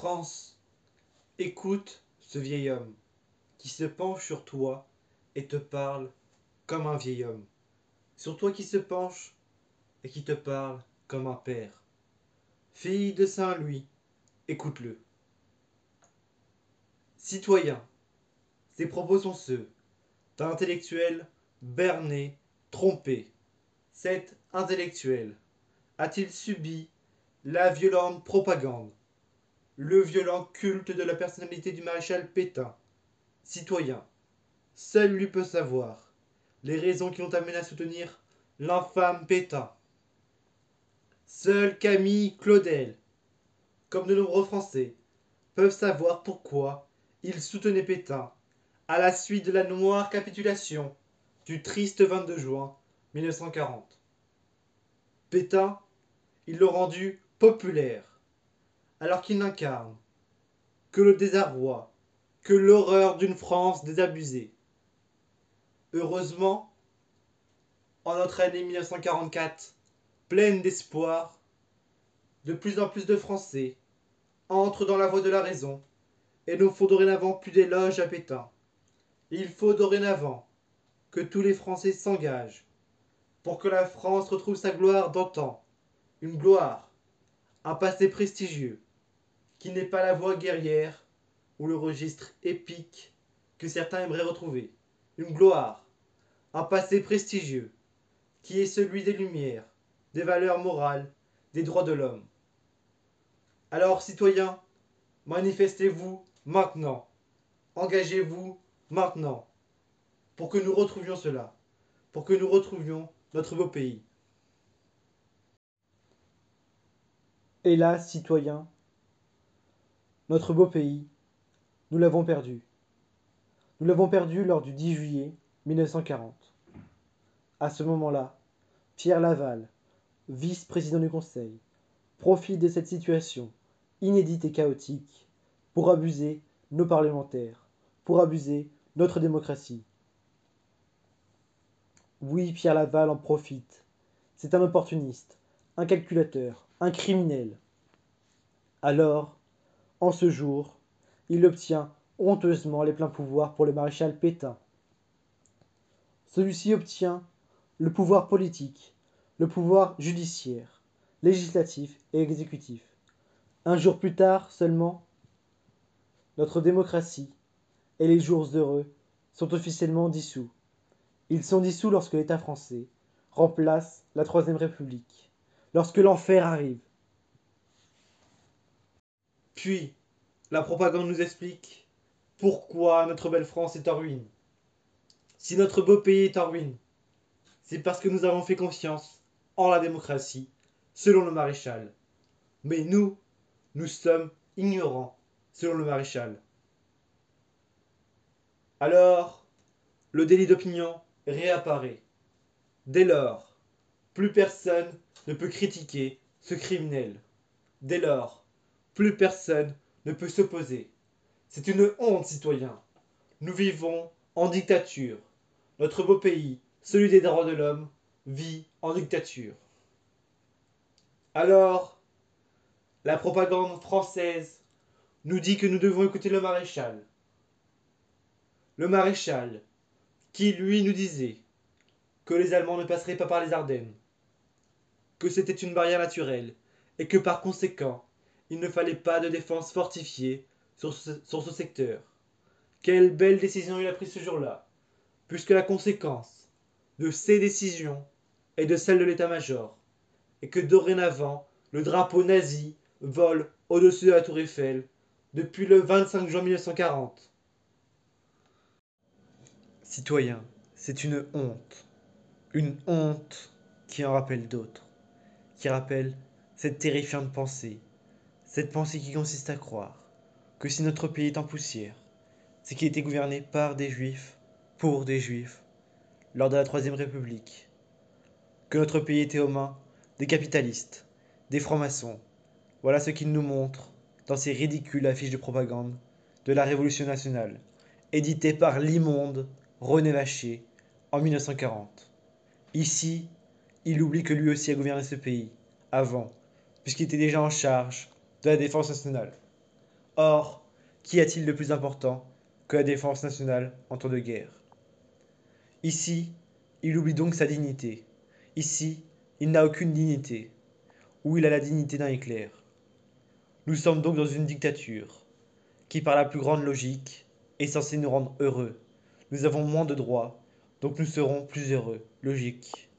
France, écoute ce vieil homme qui se penche sur toi et te parle comme un vieil homme. Sur toi qui se penche et qui te parle comme un père. Fille de Saint-Louis, écoute-le. Citoyen, ses propos sont ceux d'un intellectuel berné, trompé. Cet intellectuel a-t-il subi la violente propagande, le violent culte de la personnalité du maréchal Pétain Citoyen, seul lui peut savoir les raisons qui l'ont amené à soutenir l'infâme Pétain. Seul Camille Claudel, comme de nombreux Français, peuvent savoir pourquoi il soutenait Pétain à la suite de la noire capitulation du triste 22 juin 1940. Pétain, il l'a rendu populaire, alors qu'il n'incarne que le désarroi, que l'horreur d'une France désabusée. Heureusement, en notre année 1944, pleine d'espoir, de plus en plus de Français entrent dans la voie de la raison et nous faut dorénavant plus d'éloges à Pétain. Il faut dorénavant que tous les Français s'engagent pour que la France retrouve sa gloire d'antan, une gloire, un passé prestigieux, qui n'est pas la voie guerrière ou le registre épique que certains aimeraient retrouver. Une gloire, un passé prestigieux, qui est celui des Lumières, des valeurs morales, des droits de l'homme. Alors, citoyens, manifestez-vous maintenant. Engagez-vous maintenant. Pour que nous retrouvions cela. Pour que nous retrouvions notre beau pays. Hélas, citoyens, notre beau pays, nous l'avons perdu. Nous l'avons perdu lors du 10 juillet 1940. À ce moment-là, Pierre Laval, vice-président du Conseil, profite de cette situation inédite et chaotique pour abuser nos parlementaires, pour abuser notre démocratie. Oui, Pierre Laval en profite. C'est un opportuniste, un calculateur, un criminel. Alors, en ce jour, il obtient honteusement les pleins pouvoirs pour le maréchal Pétain. Celui-ci obtient le pouvoir politique, le pouvoir judiciaire, législatif et exécutif. Un jour plus tard seulement, notre démocratie et les jours heureux sont officiellement dissous. Ils sont dissous lorsque l'État français remplace la Troisième République, lorsque l'enfer arrive. Puis, la propagande nous explique pourquoi notre belle France est en ruine. Si notre beau pays est en ruine, c'est parce que nous avons fait confiance en la démocratie, selon le maréchal. Mais nous, nous sommes ignorants selon le maréchal. Alors, le délit d'opinion réapparaît. Dès lors, plus personne ne peut critiquer ce criminel. Dès lors, plus personne ne peut s'opposer. C'est une honte, citoyens. Nous vivons en dictature. Notre beau pays, celui des droits de l'homme, vit en dictature. Alors, la propagande française nous dit que nous devons écouter le maréchal. Le maréchal, qui lui nous disait que les Allemands ne passeraient pas par les Ardennes, que c'était une barrière naturelle, et que par conséquent, il ne fallait pas de défense fortifiée sur ce, secteur. Quelle belle décision il a prise ce jour-là, puisque la conséquence de ces décisions est de celle de l'état-major, et que dorénavant, le drapeau nazi vole au-dessus de la tour Eiffel depuis le 25 juin 1940. Citoyens, c'est une honte. Une honte qui en rappelle d'autres. Qui rappelle cette terrifiante pensée. Cette pensée qui consiste à croire que si notre pays est en poussière, c'est qu'il était gouverné par des juifs, pour des juifs, lors de la Troisième République. Que notre pays était aux mains des capitalistes, des francs-maçons. Voilà ce qu'il nous montre dans ces ridicules affiches de propagande de la Révolution nationale, éditées par l'immonde René Vacher en 1940. Ici, il oublie que lui aussi a gouverné ce pays, avant, puisqu'il était déjà en charge de la défense nationale. Or, qu'y a-t-il de plus important que la défense nationale en temps de guerre? Ici, il oublie donc sa dignité. Ici, il n'a aucune dignité. Ou il a la dignité d'un éclair. Nous sommes donc dans une dictature, qui par la plus grande logique est censée nous rendre heureux. Nous avons moins de droits, donc nous serons plus heureux. Logique.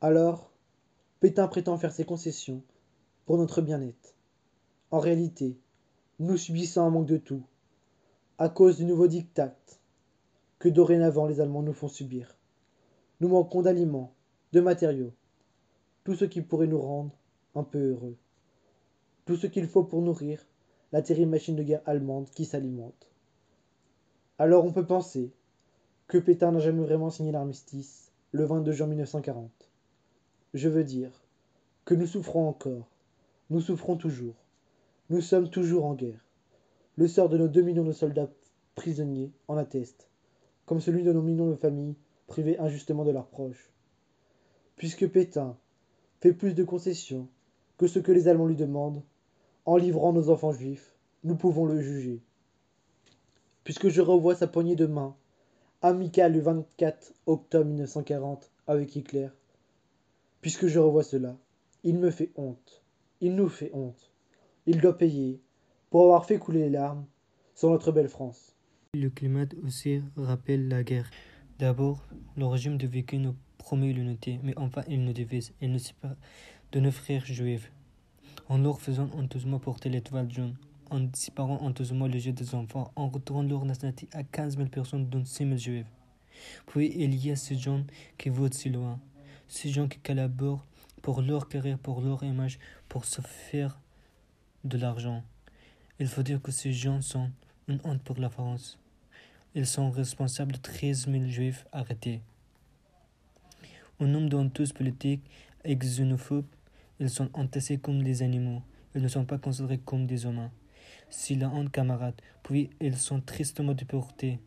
Alors, Pétain prétend faire ses concessions pour notre bien-être. En réalité, nous subissons un manque de tout, à cause du nouveau diktat que dorénavant les Allemands nous font subir. Nous manquons d'aliments, de matériaux, tout ce qui pourrait nous rendre un peu heureux. Tout ce qu'il faut pour nourrir la terrible machine de guerre allemande qui s'alimente. Alors on peut penser que Pétain n'a jamais vraiment signé l'armistice le 22 juin 1940. Je veux dire que nous souffrons encore, nous souffrons toujours, nous sommes toujours en guerre. Le sort de nos deux millions de soldats prisonniers en atteste, comme celui de nos millions de familles privées injustement de leurs proches. Puisque Pétain fait plus de concessions que ce que les Allemands lui demandent, en livrant nos enfants juifs, nous pouvons le juger. Puisque je revois sa poignée de main, amicale le 24 octobre 1940 avec Hitler, puisque je revois cela, il me fait honte, il nous fait honte, il doit payer pour avoir fait couler les larmes sur notre belle France. Le climat aussi rappelle la guerre. D'abord, le régime de Vicky nous promet l'unité, mais enfin il nous divise et nous sépare de nos frères juifs. En leur faisant honteusement porter l'étoile jaune, en séparant honteusement le jeu des enfants, en retournant leur nationalité à 15 000 personnes, dont 6 000 juifs. Puis il y a ces gens qui votent si loin, ces gens qui collaborent pour leur carrière, pour leur image, pour se faire de l'argent. Il faut dire que ces gens sont une honte pour la France. Ils sont responsables de 13 000 juifs arrêtés. Au nom d'honteuses politiques et xénophobes, ils sont entassés comme des animaux. Ils ne sont pas considérés comme des humains. C'est la honte, camarades. Puis ils sont tristement déportés.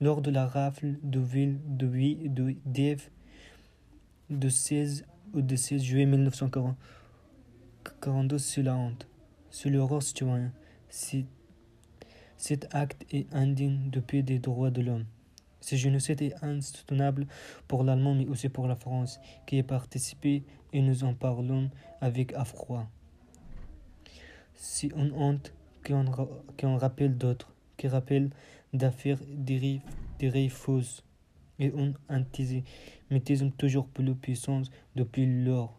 Lors de la rafle de ville de Diev de 16 ou de 16 juillet 1942, c'est la honte. C'est l'horreur citoyen. Cet acte est indigne depuis des droits de l'homme. Ce génocide est insoutenable pour l'Allemagne mais aussi pour la France, qui y a participé et nous en parlons avec affroi. C'est une honte qu'on rappelle d'autres, qui rappelle d'affaires des fausses et un antisémitisme toujours plus puissant depuis lors,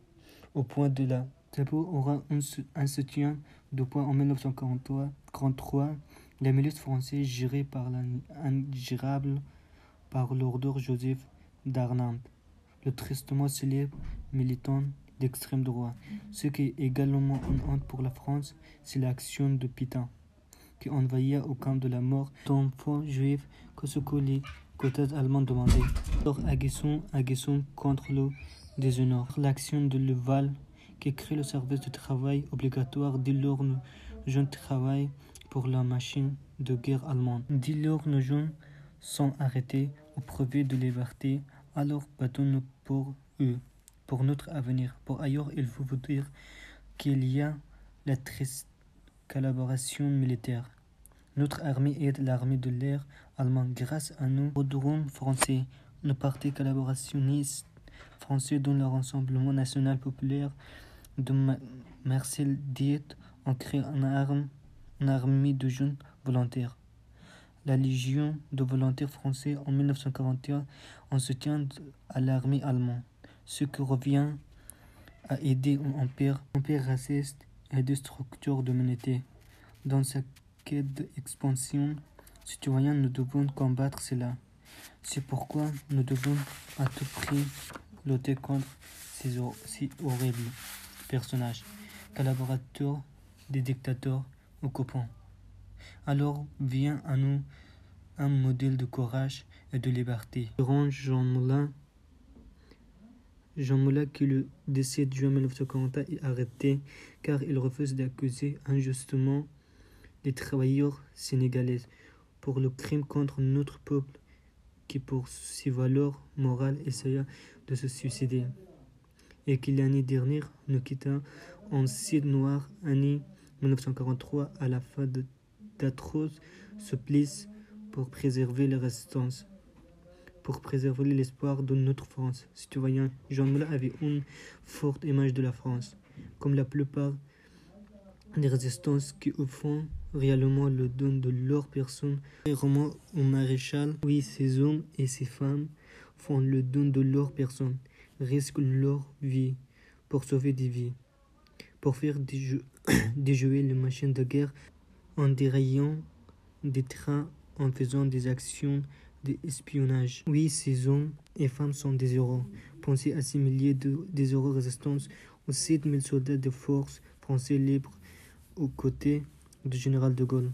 au point de la D'abord aura un, soutien de point en 1943, la milice française gérée par l'ingérable par l'ordre Joseph Darnand, le tristement célèbre militant d'extrême droite. Ce qui est également une honte pour la France, c'est l'action de Pétain, qui envahit au camp de la mort d'enfants juifs que ce que quotas allemands demandaient. Alors agissons, contre le déshonneur. L'action de Leval qui crée le service de travail obligatoire dès lors nos jeunes travaillent pour la machine de guerre allemande. Dès lors nos jeunes sont arrêtés au profit de liberté, alors battons-nous pour eux, pour notre avenir. Pour ailleurs, il faut vous dire qu'il y a la triste collaboration militaire. Notre armée aide l'armée de l'air allemande grâce à nous, aux drones français, nos partis collaborationnistes français dont le Rassemblement national populaire de Marcel Diet ont créé une, armée de jeunes volontaires. La Légion de volontaires français en 1941 en soutien à l'armée allemande, ce qui revient à aider un empire, empire raciste et destructeur de l'humanité. Dans sa quête d'expansion citoyenne, nous devons combattre cela. C'est pourquoi nous devons à tout prix lutter contre ces, horribles personnages, collaborateurs des dictateurs ou copains. Alors vient à nous un modèle de courage et de liberté. Jean Moulin, Jean Moulin qui le 17 juin 1940 est arrêté car il refuse d'accuser injustement les travailleurs sénégalais pour le crime contre notre peuple qui pour ses valeurs morales essaya de se suicider et qui l'année dernière nous quitta en cire noire, année 1943, à la fin d'atroces supplices pour préserver la résistance, pour préserver l'espoir de notre France. Citoyen Jean Moulin avait une forte image de la France, comme la plupart des résistances qui fond réellement le don de leur personne. Romans au maréchal, oui, ces hommes et ces femmes font le don de leur personne, risquent leur vie pour sauver des vies, pour faire déjouer les machines de guerre en déraillant des trains, en faisant des actions d'espionnage. Oui, ces hommes et femmes sont des héros. Pensez à ces milliers de, des héros résistance aux 7000 soldats de force français libres aux côtés du général de Gaulle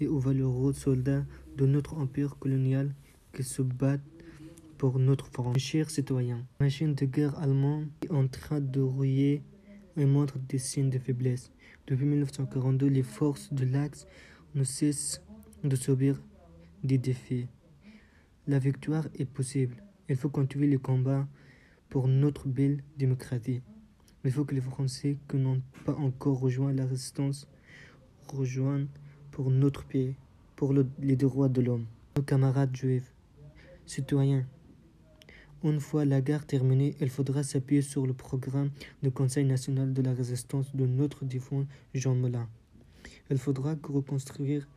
et aux valeureux soldats de notre empire colonial qui se battent pour notre France. Chers citoyens, la machine de guerre allemande est en train de rouiller et montre des signes de faiblesse. Depuis 1942, les forces de l'Axe ne cessent de subir des défis. La victoire est possible. Il faut continuer le combat pour notre belle démocratie. Il faut que les Français qui n'ont pas encore rejoint la résistance rejoignent pour notre pays, pour les droits de l'homme. Nos camarades juifs, citoyens, une fois la guerre terminée, il faudra s'appuyer sur le programme du Conseil national de la résistance de notre défunt Jean Moulin. Il faudra reconstruire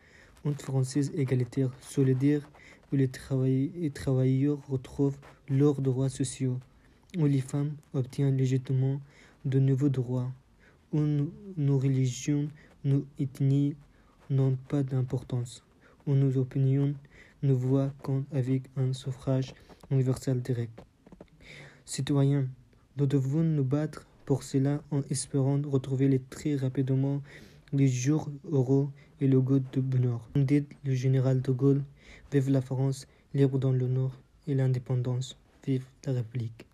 une française égalitaire, solidaire, où les travailleurs retrouvent leurs droits sociaux, où les femmes obtiennent légitimement de nouveaux droits, où nos religions, nos ethnies n'ont pas d'importance, où nos opinions ne voient qu'avec un suffrage universel direct. Citoyens, nous devons nous battre pour cela en espérant retrouver très rapidement les jours heureux et le goût de bonheur. Comme dit le général de Gaulle, vive la France, libre dans l'honneur et l'indépendance, vive la République.